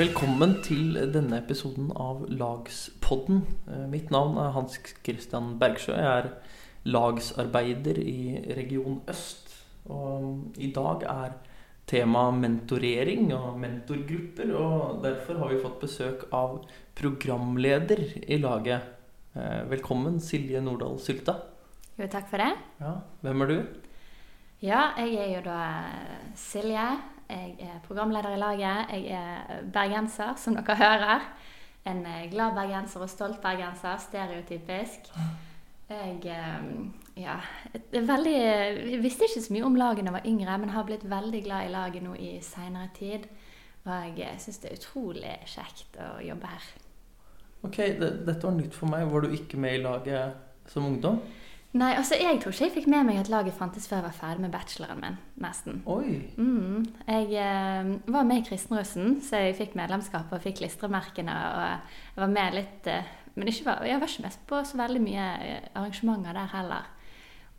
Velkommen til denne episoden av Lagspodden. Eh, Mitt navn er Hans Christian Bergsjø. Jeg er lagsarbeider i Region Øst. Og i dag er tema mentorering og mentorgrupper. Og derfor har vi fått besøk av programleder i laget. Eh, Velkommen, Silje Nordahl Sylta. Jo, takk for det. Ja, hvem er du? Ja, jeg er jo da Silje. Jeg er programleder i laget. Jeg er bergenser, som dere hører. En eh, glad bergenser og stolt bergenser, stereotypisk. Jeg eh, ja, veldig, jeg visste ikke så mye om laget da jeg var yngre, men har blitt veldig glad i laget nå i seinere tid. Og jeg syns det er utrolig kjekt å jobbe her. Ok, det, dette var nytt for meg. Var du ikke med i laget som ungdom? Nei, altså jeg tror ikke jeg fikk med meg at laget fantes før jeg var ferdig med bacheloren min. Nesten. Oi! Mm. Jeg eh, var med i Kristenrussen, så jeg fikk medlemskap og fikk klistremerkene. Og jeg var med litt eh, Men var, jeg var ikke med på så veldig mye eh, arrangementer der heller.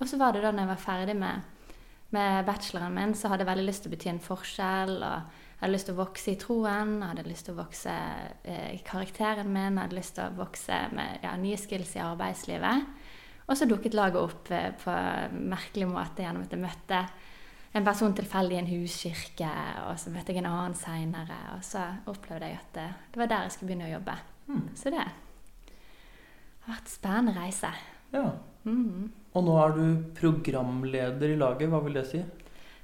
Og så var det da når jeg var ferdig med, med bacheloren min, så hadde jeg veldig lyst til å bety en forskjell. og jeg hadde lyst til å vokse i troen, jeg hadde lyst til å vokse eh, i karakteren min, jeg hadde lyst til å vokse med ja, nye skills i arbeidslivet. Og så dukket laget opp eh, på merkelig måte gjennom at jeg møtte en person tilfeldig i en huskirke, og så møtte jeg en annen seinere. Og så opplevde jeg at det, det var der jeg skulle begynne å jobbe. Mm. Så det har vært en spennende reise. Ja. Mm. Og nå er du programleder i laget. Hva vil det si?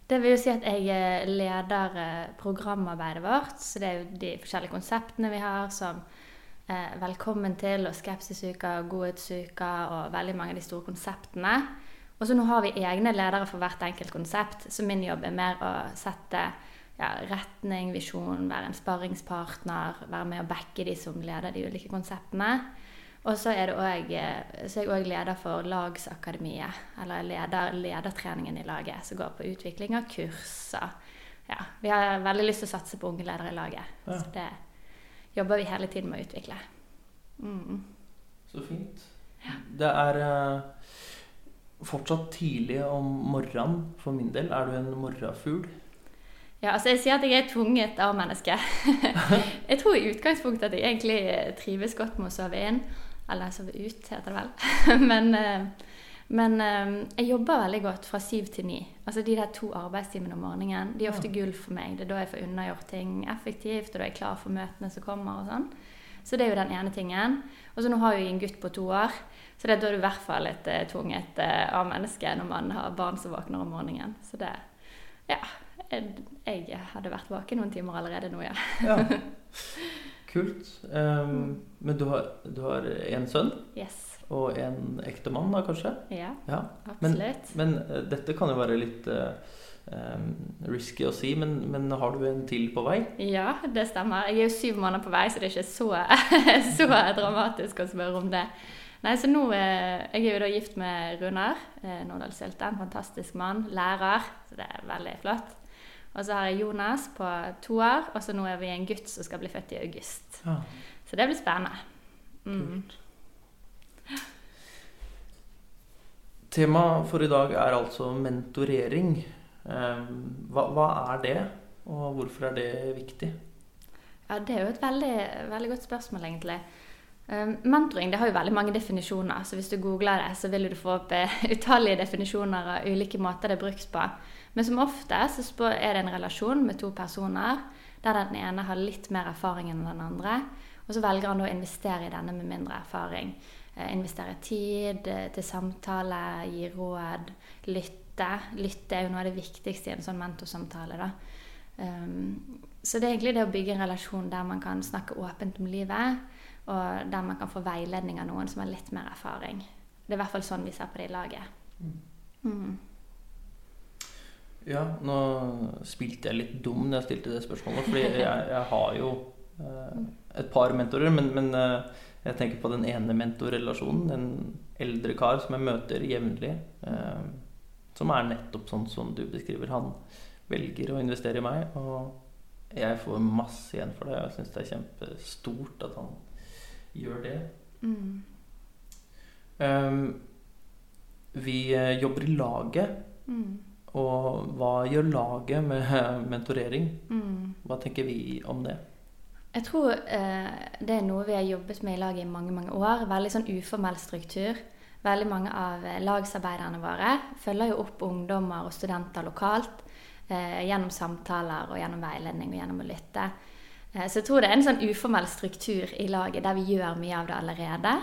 Det vil jo si at jeg eh, leder eh, programarbeidet vårt. Så det er jo de forskjellige konseptene vi har, som eh, Velkommen til og Skepsisuka og Godhetsuka og veldig mange av de store konseptene. Og så nå har vi egne ledere for hvert enkelt konsept, så min jobb er mer å sette ja, retning, visjon, være en sparringspartner, være med å backe de som leder de ulike konseptene. Og så er, også, så er jeg òg leder for Lagsakademiet, eller leder ledertreningen i laget, som går på utvikling av kurser. Ja, vi har veldig lyst til å satse på unge ledere i laget. Ja. Så det jobber vi hele tiden med å utvikle. Mm. Så fint. Det er eh, fortsatt tidlig om morgenen for min del. Er du en morgenfugl? Ja, altså jeg sier at jeg er tvunget av mennesket. jeg tror i utgangspunktet at jeg egentlig trives godt med å sove inn. Eller sove ut, heter det vel. men eh, men eh, jeg jobber veldig godt fra syv til ni. Altså de der to arbeidstimene om morgenen de er ofte gull for meg. Det er da jeg får unnagjort ting effektivt, og da er jeg klar for møtene som kommer. og sånn. Så det er jo den ene tingen. Og så nå har jeg en gutt på to år, så det er da du i hvert fall et eh, tvunget eh, av menneske når man har barn som våkner om morgenen. Så det Ja. Jeg, jeg hadde vært våken noen timer allerede nå, ja. Ja. Kult. Um, men du har, du har en sønn Yes. Og en ekte mann, da kanskje? Ja, Ja. Absolutt. men men, dette kan jo være litt uh, risky å si, men, men har du en til på vei? Ja, det stemmer. Jeg er jo syv måneder på vei, så det er ikke så, så dramatisk å spørre om det. Nei, så nå, eh, Jeg er jo da gift med Runar eh, Nordahl Sylte, en fantastisk mann. Lærer, så det er veldig flott. Og så har jeg Jonas på to år, og så nå er vi en gutt som skal bli født i august. Ja. Så det blir spennende. Mm. Kult. Temaet for i dag er altså mentorering. Hva, hva er det, og hvorfor er det viktig? Ja, Det er jo et veldig, veldig godt spørsmål, egentlig. Um, mentoring har jo veldig mange definisjoner, så hvis du googler det, så vil du få opp eh, utallige definisjoner av ulike måter det brukes på. Men som oftest så er det en relasjon med to personer, der den ene har litt mer erfaring enn den andre. Og så velger han å investere i denne med mindre erfaring. Eh, investere tid eh, til samtale, gi råd, lytte. Lytte er jo noe av det viktigste i en sånn mentorsamtale. da. Um, så det er egentlig det å bygge en relasjon der man kan snakke åpent om livet, og der man kan få veiledning av noen som har litt mer erfaring. Det er i hvert fall sånn vi ser på det i laget. Mm. Ja, nå spilte jeg litt dum når jeg stilte det spørsmålet, fordi jeg, jeg har jo eh, et par mentorer, men, men eh, jeg tenker på den ene mentorrelasjonen, en eldre kar som jeg møter jevnlig, eh, som er nettopp sånn som du beskriver. Han velger å investere i meg, og jeg får masse igjen for det. Jeg syns det er kjempestort at han gjør det. Mm. Eh, vi jobber i laget, Mm. og hva gjør laget med mentorering? Mm. Hva tenker vi om det? Jeg tror eh, det er noe vi har jobbet med i laget i mange mange år. Veldig sånn uformell struktur. Veldig mange av eh, lagsarbeiderne våre følger jo opp ungdommer og studenter lokalt eh, gjennom samtaler og gjennom veiledning og gjennom å lytte. Eh, så jeg tror det er en sånn uformell struktur i laget der vi gjør mye av det allerede.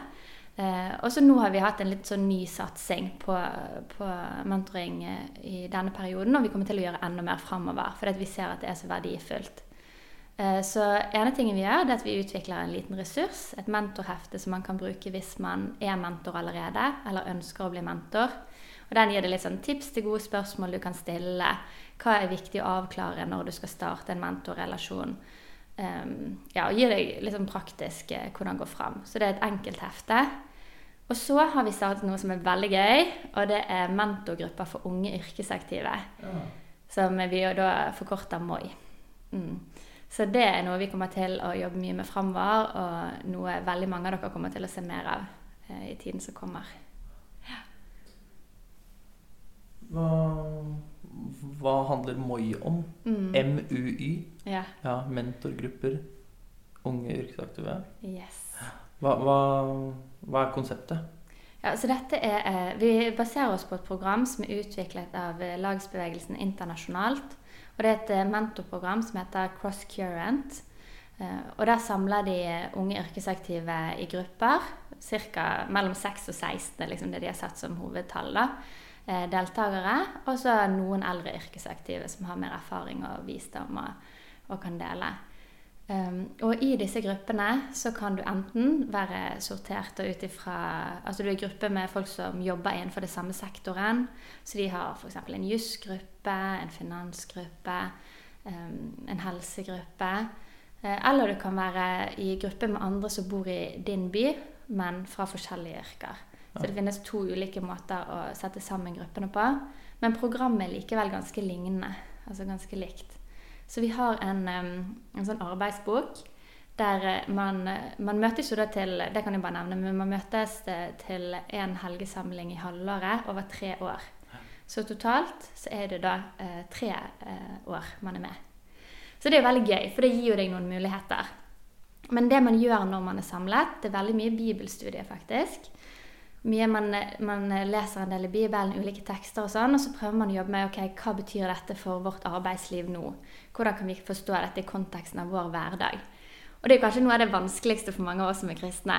Eh, og så nå har vi hatt en litt sånn ny satsing på, på mentoring eh, i denne perioden, og vi kommer til å gjøre enda mer framover, fordi vi ser at det er så verdifullt. Eh, så ene tingen vi gjør, det er at vi utvikler en liten ressurs, et mentorhefte som man kan bruke hvis man er mentor allerede, eller ønsker å bli mentor. Og Den gir deg litt sånn tips til gode spørsmål du kan stille. Hva er viktig å avklare når du skal starte en mentorrelasjon? Um, ja, og gir deg litt sånn praktisk eh, hvordan gå fram. Så det er et enkelt hefte. Og så har vi startet noe som er veldig gøy, og det er mentorgrupper for unge yrkesaktive. Ja. Som vi jo da forkorter MOI. Mm. Så det er noe vi kommer til å jobbe mye med framover, og noe veldig mange av dere kommer til å se mer av eh, i tiden som kommer. Hva, hva handler MOI om? Mm. MUY? Ja. Ja, mentorgrupper. Unge yrkesaktive. Yes. Hva, hva, hva er konseptet? Ja, så dette er, eh, Vi baserer oss på et program som er utviklet av eh, lagsbevegelsen internasjonalt. Og Det er et eh, mentorprogram som heter Cross Current. Eh, og Der samler de unge yrkesaktive i grupper. Cirka mellom 6 og 16 er liksom det de har satt som hovedtall. eh, Deltakere. Og så noen eldre yrkesaktive som har mer erfaring og visdom og, og kan dele. Um, og i disse gruppene så kan du enten være sortert ut ifra Altså du er i gruppe med folk som jobber innenfor det samme sektoren. Så de har f.eks. en jusgruppe, en finansgruppe, um, en helsegruppe. Eh, eller du kan være i gruppe med andre som bor i din by, men fra forskjellige yrker. Så det finnes to ulike måter å sette sammen gruppene på. Men programmet er likevel ganske lignende. Altså ganske likt. Så vi har en, en sånn arbeidsbok der eh, man, man møtes jo da til Det kan jeg bare nevne, men man møtes eh, til en helgesamling i halvåret over tre år. Så totalt så er det da eh, tre eh, år man er med. Så det er veldig gøy, for det gir jo deg noen muligheter. Men det man gjør når man er samlet, det er veldig mye bibelstudie, faktisk. Mye man, man leser en del i Bibelen, ulike tekster og sånn, og så prøver man å jobbe med ok, hva betyr dette for vårt arbeidsliv nå. Hvordan kan vi forstå dette i konteksten av vår hverdag? Og det er kanskje noe av det vanskeligste for mange av oss som er kristne.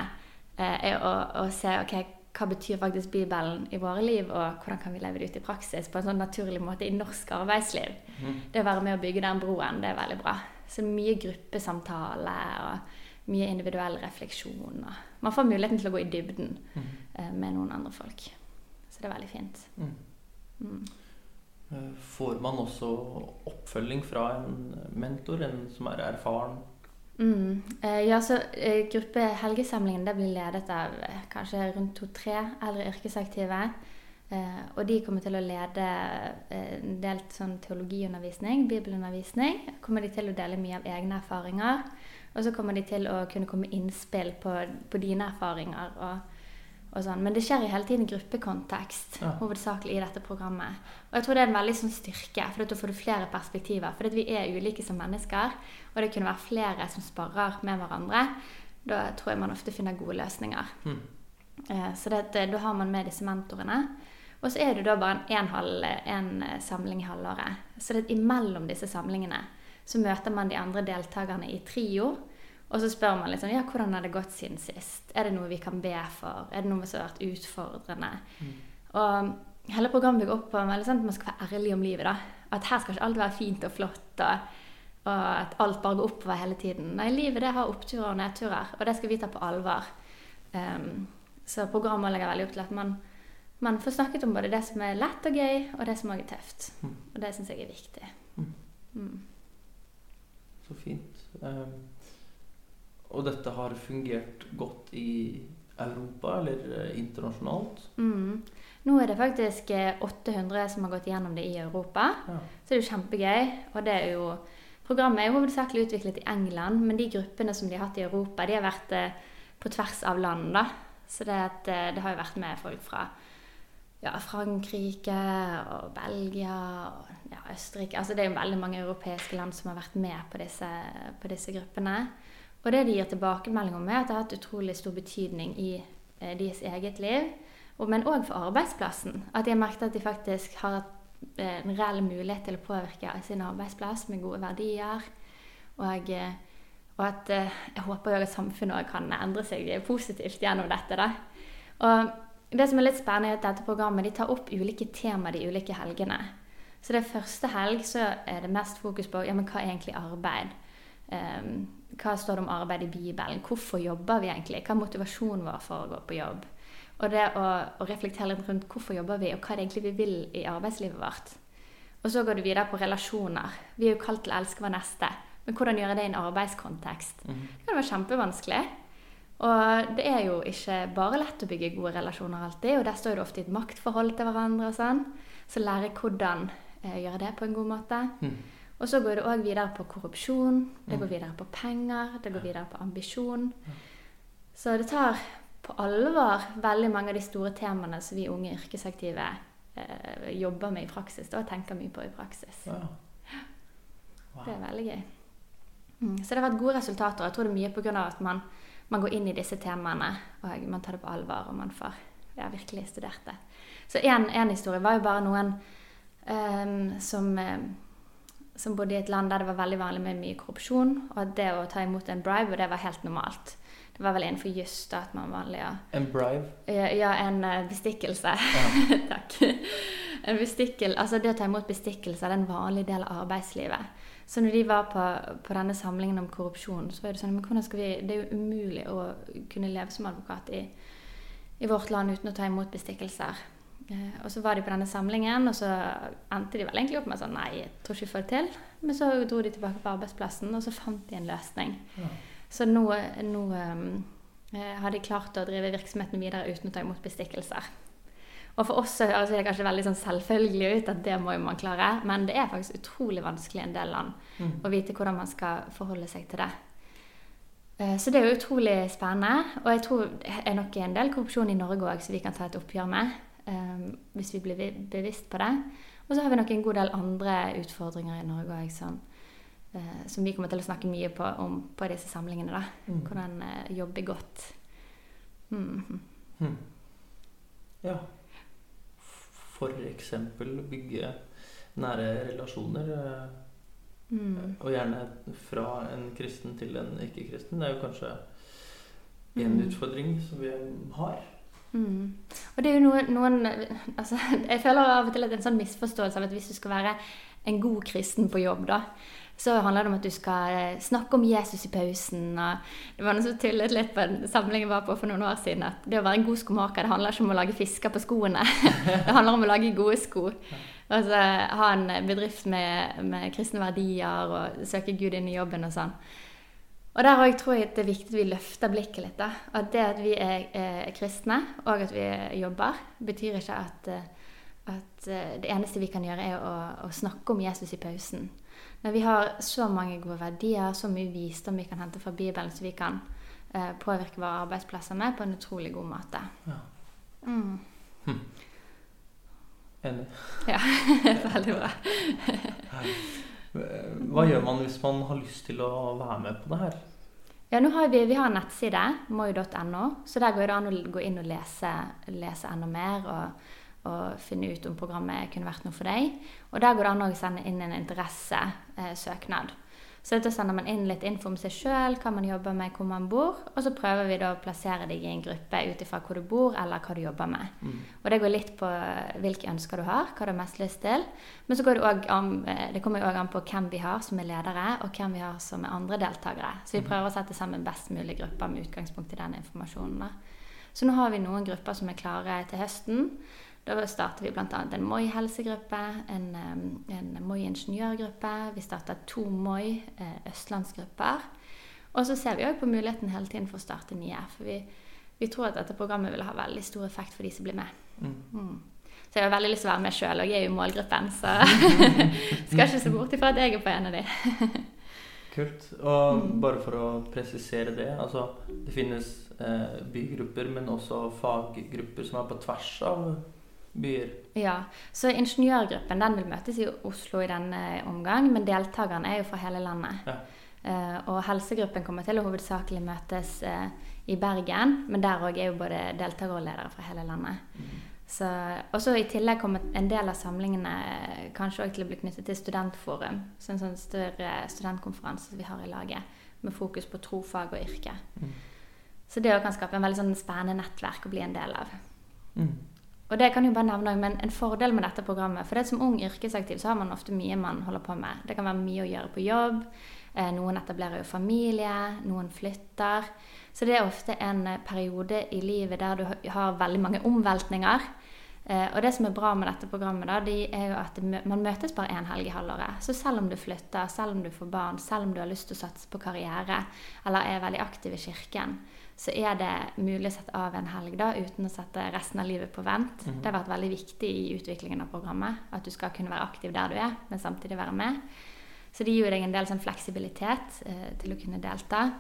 Eh, er å, å se ok, hva betyr faktisk Bibelen i våre liv, og hvordan kan vi leve det ut i praksis på en sånn naturlig måte i norsk arbeidsliv. Mm. Det å være med å bygge den broen, det er veldig bra. Så mye gruppesamtale og mye individuell refleksjon. Man får muligheten til å gå i dybden mm. eh, med noen andre folk. Så det er veldig fint. Mm. Mm. Eh, Får man også oppfølging fra en mentor, en som er erfaren? Mm. Eh, ja, så eh, gruppe Helgesamlingen det blir ledet av kanskje rundt to-tre eldre yrkesaktive. Og de kommer til å lede en del sånn teologiundervisning, bibelundervisning. Kommer de til å dele mye av egne erfaringer. Og så kommer de til å kunne komme innspill på, på dine erfaringer. og og sånn. Men det skjer i hele tiden gruppekontekst, Ja. hovedsakelig i dette programmet. Og jeg tror det er en veldig sånn styrke, for da får du flere perspektiver. For vi er ulike som mennesker, og det kunne være flere som sparer med hverandre. Da tror jeg man ofte finner gode løsninger. Mm. Så det, eh, da har man med disse mentorene. Og så er det da bare en, en, halv, en eh, samling i halvåret. Så det, er imellom disse samlingene så møter man de andre deltakerne i trio. Og så spør man liksom, ja, hvordan har det gått siden sist. Er det noe vi kan be for? Er det noe som har vært utfordrende? Mm. Og hele programmet bygger opp på at man skal være ærlig om livet. da. At her skal ikke alt være fint og flott, og, og at alt bare går oppover hele tiden. Nei, livet det har oppturer og nedturer, og det skal vi ta på alvor. Um, så programmet legger veldig opp til at man, man får snakket om både det som er lett og gøy, og det som også er tøft. Mm. Og det syns jeg er viktig. Mm. Så fint. Eh, og dette har fungert godt i Europa, eller eh, internasjonalt? Mm. Nå er det faktisk eh, 800 som har gått gjennom det i Europa. Ja. Så det er jo kjempegøy. Og det er jo Programmet er jo hovedsakelig utviklet i England, men de gruppene som de har hatt i Europa, de har vært eh, på tvers av land, da. Så det, eh, det har jo vært med folk fra ja, Frankrike og Belgia og ja, Østerrike. Altså det er jo veldig mange europeiske land som har vært med på disse, på disse gruppene. Og det de gir tilbakemelding om, er at det har hatt utrolig stor betydning i eh, deres eget liv. Og, men òg for arbeidsplassen. At de har merket at de faktisk har hatt eh, en reell mulighet til å påvirke sin arbeidsplass med gode verdier. Og, eh, og at eh, jeg håper jo at samfunnet kan endre seg positivt gjennom dette. da. Og det som er litt spennende, er at dette programmet de tar opp ulike temaer de ulike helgene. Så det første helg så er det mest fokus på ja, men hva er egentlig arbeid. Um, hva står det om arbeid i Bibelen? Hvorfor jobber vi egentlig? Hva er motivasjonen vår for å gå på jobb? Og det å, å reflektere litt rundt hvorfor jobber vi, og hva det egentlig vi vil i arbeidslivet vårt. Og så går du videre på relasjoner. Vi er jo kalt til å elske vår neste. Men hvordan gjøre det i en arbeidskontekst? Mm. Det kan være kjempevanskelig. Og det er jo ikke bare lett å bygge gode relasjoner alltid, og der står det ofte i et maktforhold til hverandre og sånn. Så lære hvordan eh, gjøre det på en god måte. Mm. Og så går det òg videre på korrupsjon, det går mm. videre på penger, det går videre på ambisjon. Så det tar på alvor veldig mange av de store temaene som vi unge yrkesaktive eh, jobber med i praksis og tenker mye på i praksis. Wow. Wow. Det er veldig gøy. Mm. Så det har vært gode resultater. Jeg tror det er mye pga. at man, man, går inn i disse temaene og man tar det på alvor og man får ja, virkelig studert det. Så én historie var jo bare noen um, som um, som bodde i et land der det var veldig vanlig med mye korrupsjon. Og det å ta imot en bribe, det var helt normalt. Det var vel innenfor juss at man vanlig. Ja. En bribe? Ja, ja en bestikkelse. Takk. En bestikkel, altså Det å ta imot bestikkelse er en vanlig del av arbeidslivet. Så når de var på, på, denne samlingen om korrupsjon, så var det sånn men hvordan skal vi, Det er jo umulig å kunne leve som advokat i, i vårt land uten å ta imot bestikkelser. Eh, og så var de på denne samlingen, og så endte de vel egentlig opp med sånn Nei, jeg tror ikke vi får det til. Men så dro de tilbake på arbeidsplassen, og så fant de en løsning. Ja. Så nå, nå um, har de klart å drive virksomheten videre uten å ta imot bestikkelser. Og for oss så høres det kanskje veldig sånn selvfølgelig ut at det må jo man klare, men det er faktisk utrolig vanskelig i en del land mm. å vite hvordan man skal forholde seg til det. Eh, så det er jo utrolig spennende. Og jeg tror det er nok en del korrupsjon i Norge òg som vi kan ta et oppgjør med. Um, hvis vi blir bevisst på det. Og så har vi nok en god del andre utfordringer i Norge òg som, uh, som, vi kommer til å snakke mye på, om på disse samlingene. da. Mm. Hvordan jobbe godt. Mm. Mm. Ja. Eksempel bygge nære relasjoner. Mm. og gjerne fra en kristen til en ikke-kristen. Det er jo kanskje en mm. utfordring som vi har. Mm. Og det er jo noen, noen altså, Jeg føler av og til at en sånn misforståelse av at hvis du skal være en god kristen på jobb, da, så handler det om at du skal eh, snakke om Jesus i pausen. Det var noe som tullet litt på en samling jeg var på for noen år siden. At det å være en god skomaker det handler ikke om å lage fisker på skoene. det handler om å lage gode sko. Og så ha en bedrift med, med kristne verdier og søke Gud inn i jobben og sånn. Og der òg tror jeg det er viktig at vi løfter blikket litt. da. At det at vi er, er kristne, og at vi jobber, betyr ikke at, eh, at, eh, det eneste vi kan gjøre, er å, å, snakke om Jesus i pausen. Men vi har så mange gode verdier, så mye visdom vi kan hente fra Bibelen, så vi kan eh, påvirke våre arbeidsplasser med på en utrolig god måte. Ja. Mm. Hm. Enig. Ja, veldig bra. Hva gjør man hvis man har lyst til å være med på det her? Ja, nå har vi, vi har en nettside, moi.no, så der går det an å gå inn og lese, lese enda mer. og, og finne ut om programmet kunne vært noe for deg. Og der går det an å sende inn en interessesøknad. Eh, så da sender man inn litt info om seg sjøl, hva man jobber med, hvor man bor. Og så prøver vi da å plassere deg i en gruppe ut ifra hvor du bor, eller hva du jobber med. Mm. Og det går litt på hvilke ønsker du har, hva du har mest lyst til. Men så går det òg an eh, Det kommer òg an på hvem vi har som er ledere, og hvem vi har som er andre deltakere. Så vi mm. prøver å sette sammen best mulig grupper med utgangspunkt i den informasjonen. Så nå har vi noen grupper som er klare til høsten. Da starter vi bl.a. en Moi helsegruppe, en, en Moi ingeniørgruppe. Vi starter to Moi eh. Og så ser vi òg på muligheten hele tiden for å starte nye. For vi, vi, tror at dette programmet vil ha veldig stor effekt for de som blir med. Mm. Mm. Så jeg har veldig lyst til å være med sjøl, og jeg er jo målgruppen, så skal ikke se bort ifra at jeg er på en av de. Kult. Og mm. bare for å presisere det, altså det finnes eh, bygrupper, men også faggrupper som er på tvers av byer. Ja, så ingeniørgruppen den vil møtes i Oslo i denne omgang, men deltakerne er jo fra hele landet. Ja. Uh, og helsegruppen kommer til å hovedsakelig møtes uh, i Bergen, men der òg er jo både deltakere og ledere fra hele landet. Så, og så I tillegg kommer en del av samlingene eh, kanskje også til å bli knyttet til Studentforum. Så en sånn større studentkonferanse som vi har i laget, med fokus på tro, fag og yrke. Mm. Så det også kan skape en veldig sånn spennende nettverk å bli en del av. Mm. Og det kan jo bare nevne, men En fordel med dette programmet For det som ung yrkesaktiv så har man ofte mye man holder på med. Det kan være mye å gjøre på jobb. Eh, noen etablerer jo familie. Noen flytter. Så det er ofte en eh, periode i livet der du har veldig mange omveltninger. Eh, og det som er bra med dette programmet, da, de er jo at man møtes bare én helg i halvåret. Så selv om du flytter, selv om du får barn, selv om du har lyst til å satse på karriere, eller er veldig aktiv i kirken, så er det mulig å sette av en helg da, uten å sette resten av livet på vent. Mhm. Det har vært veldig viktig i utviklingen av programmet. At du skal kunne være aktiv der du er, men samtidig være med. Så det gir jo deg en del sånn fleksibilitet eh, til å kunne delta.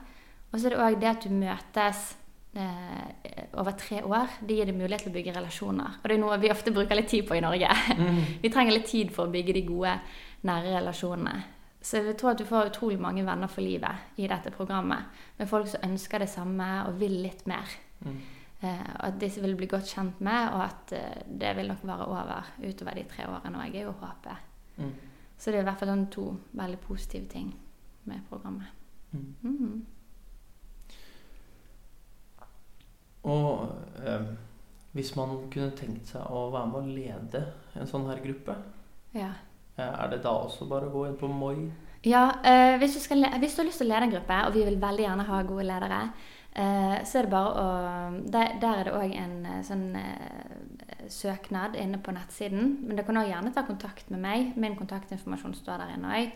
Og så er det òg det at du møtes eh, over tre år. Det gir deg mulighet til å bygge relasjoner. Og det er noe vi ofte bruker litt tid på i Norge. Mm. Vi trenger litt tid for å bygge de gode, nære relasjonene. Så jeg tror at du får utrolig mange venner for livet i dette programmet. Med folk som ønsker det samme og vil litt mer. Mm. Eh, og at disse vil bli godt kjent med, og at eh, det vil nok være over utover de tre årene òg, er jo håpet. Mm. Så det er i hvert fall sånn to veldig positive ting med programmet. Mm. Mhm. Og eh, hvis man kunne tenkt seg å være med å lede en sånn her gruppe, Ja. Eh, er det da også bare å gå inn på Moi? Ja, eh, hvis, du skal, hvis du har lyst til å lede en gruppe, og vi vil veldig gjerne ha gode ledere, eh, så er det bare å Der, der er det òg en eh, sånn eh, søknad inne på nettsiden. Men du kan òg gjerne ta kontakt med meg. Min kontaktinformasjon står der inne òg.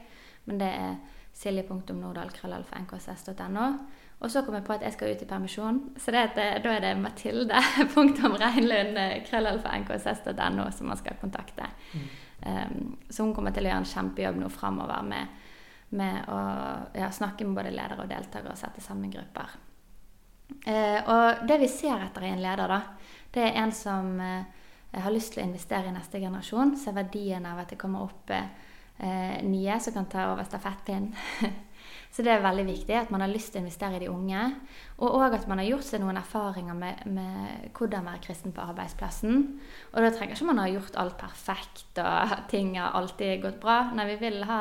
Men det er silje.nordal.krøllalfa.nkss.no. Og så kom jeg på at jeg skal ut i permisjon, så det er, eh, da er det mathilde.reinlund.krøllalfa.nkss.no som man skal kontakte. Um, så hun kommer til å gjøre en kjempejobb nå framover med, med å ja, snakke med både ledere og deltakere og sette sammen grupper. Eh, og det vi ser etter i en leder, da, det er en som eh, har lyst til å investere i neste generasjon. Ser verdien av at det kommer opp eh, nye som kan ta over stafettpinnen. Så det er veldig viktig at man har lyst til å investere i de unge. Og òg at man har gjort seg noen erfaringer med, med hvordan være kristen på arbeidsplassen. Og da trenger ikke man ha gjort alt perfekt og ting har alltid gått bra. Nei, vi vil ha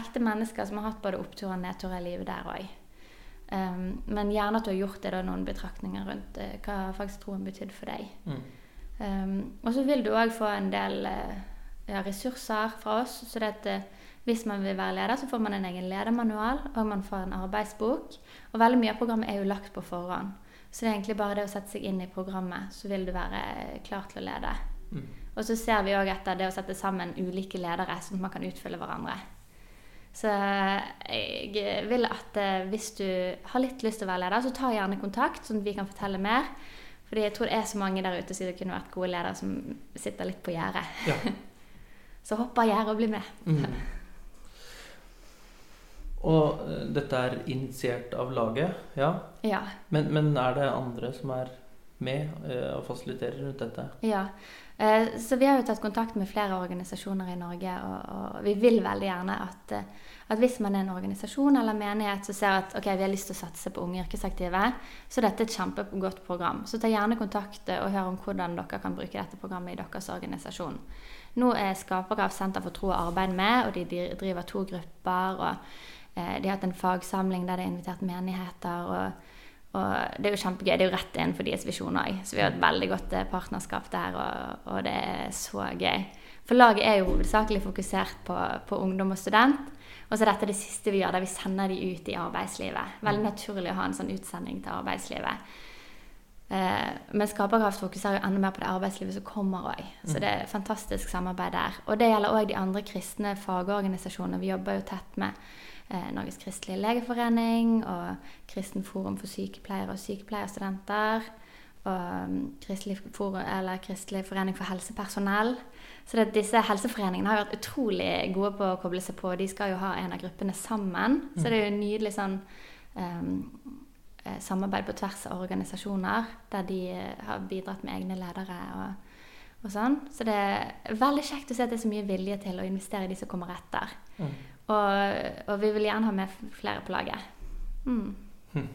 ekte mennesker som har hatt både opptur og nedtur i livet der òg. Um, men gjerne at du har gjort det da, noen betraktninger rundt uh, hva faktisk troen betydde for deg. Mm. Um, og så vil du òg få en del uh, ja, ressurser fra oss. Så det at, eh, hvis man vil være leder, så får man en egen ledermanual og man får en arbeidsbok. Og veldig mye av programmet er jo lagt på forhånd. Så det er egentlig bare det å sette seg inn i programmet, så vil du være eh, klar til å lede. Mm. Og så ser vi òg etter det å sette sammen ulike ledere, sånn at man kan utfylle hverandre. Så jeg vil at eh, hvis du har litt lyst til å være leder, så ta gjerne kontakt, sånn at vi kan fortelle mer. Fordi jeg tror det er så mange der ute som kunne vært gode ledere, som sitter litt på gjerdet. Ja. Så hopp av gjerdet og bli med. Mm. Og eh, dette er initiert av laget, ja. Ja. Men, men er det andre som er med eh, og fasiliterer rundt dette? ja. Eh, Så vi har jo tatt kontakt med flere organisasjoner i Norge, og, og vi vil veldig gjerne at, at hvis man er en organisasjon eller menighet som ser at ok, vi har lyst til å satse på unge yrkesaktive, så dette er et kjempegodt program. Så ta gjerne kontakt og hør om hvordan dere kan bruke dette programmet i deres organisasjon. Nå er Skapergrav Senter for tro og arbeid med, og de driver to grupper. og De har hatt en fagsamling der de har invitert menigheter. og og det er jo kjempegøy. Det er jo rett innenfor deres visjon òg. Så vi har et veldig godt eh, partnerskap der, og, og det er så gøy. For laget er jo hovedsakelig fokusert på, på ungdom og student. Og så er dette det siste vi gjør, der vi sender de ut i arbeidslivet. Veldig naturlig å ha en sånn utsending til arbeidslivet. Eh, men Skaperkraft fokuserer jo enda mer på det arbeidslivet som kommer òg. Så det er fantastisk samarbeid der. Og det gjelder òg de andre kristne fagorganisasjonene. Vi jobber jo tett med eh, Norges kristelige legeforening og Kristen forum for sykepleiere og sykepleierstudenter. Og um, Kristelig, eller Kristelig forening for helsepersonell. Så det, disse helseforeningene har vært utrolig gode på å koble seg på. De skal jo ha en av gruppene sammen. Så det er jo en nydelig sånn um, eh, samarbeid på tvers av organisasjoner, der de eh, har bidratt med egne ledere. Og, og sånn. Så det er veldig kjekt å se at det er så mye vilje til å investere i de som kommer etter. Mm. Og, og vi vil gjerne ha med flere på laget. Mm. Hm.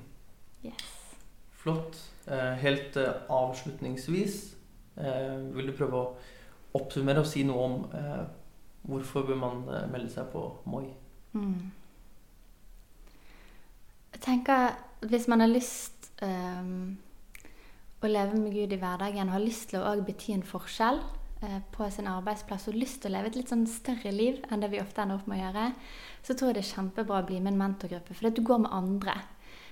Yes. Flott. Eh, helt eh, avslutningsvis, eh, vil du prøve å oppsummere og si noe om hvorfor bør man melde seg på Moi? Mm. Jeg tenker hvis man har lyst um, å leve med Gud i hverdagen, og har lyst til å bety en forskjell på sin arbeidsplass og lyst til å leve et litt sånn større liv enn det vi ofte ender opp med å gjøre, så tror jeg det er kjempebra å bli med en mentorgruppe, for du går med andre.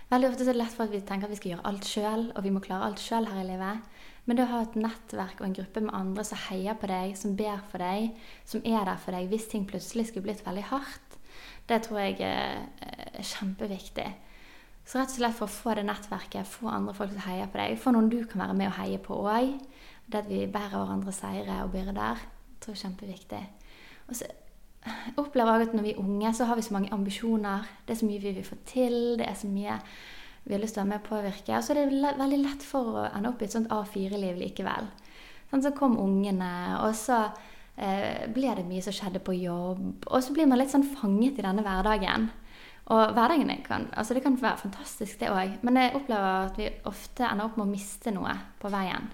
Veldig ofte så er det lett for at vi tenker at vi skal gjøre alt sjøl, og vi må klare alt sjøl her i livet. Men det å ha et nettverk og en gruppe med andre som heier på deg, som ber for deg, som er der for deg hvis ting plutselig skulle blitt veldig hardt, det tror jeg er, er kjempeviktig. Så rett og slett for å få det nettverket, få andre folk som heier på deg, få noen du kan være med og heie på òg. Det at vi bærer hverandre seire og byrder, tror jeg er kjempeviktig. Og så opplever jeg at når vi er unge, så har vi så mange ambisjoner. Det er så mye vi vil få til. Det er så mye vi har lyst til å være med og påvirke. Og så er det veldig lett for å ende opp i et sånt A4-liv likevel. Sånn, så kom ungene, og så eh, ble det mye som skjedde på jobb. Og så blir man litt sånn fanget i denne hverdagen. Og hverdagen er- kan, altså det kan være fantastisk, det òg. Men jeg opplever at vi ofte ender opp med å miste noe på veien.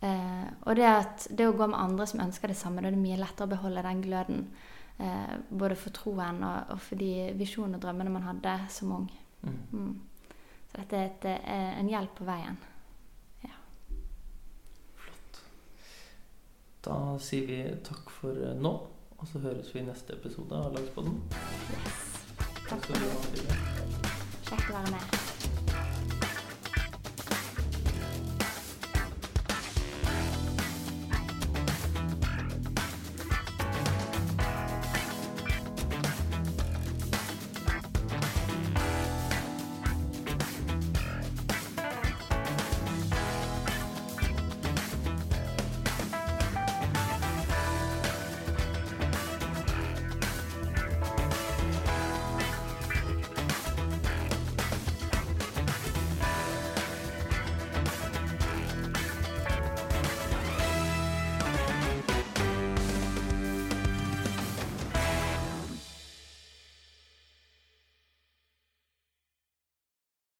Eh, og det, at, det å gå med andre som ønsker det samme, da er det mye lettere å beholde den gløden. Eh, både for troen og, og for de visjonene og drømmene man hadde som ung. Mm. Mm. Så dette er et, eh, en hjelp på veien. Ja. Flott. Da sier vi takk for eh, nå, og så høres vi i neste episode av Lagspodden. Yes. Takk Kjekt å være med.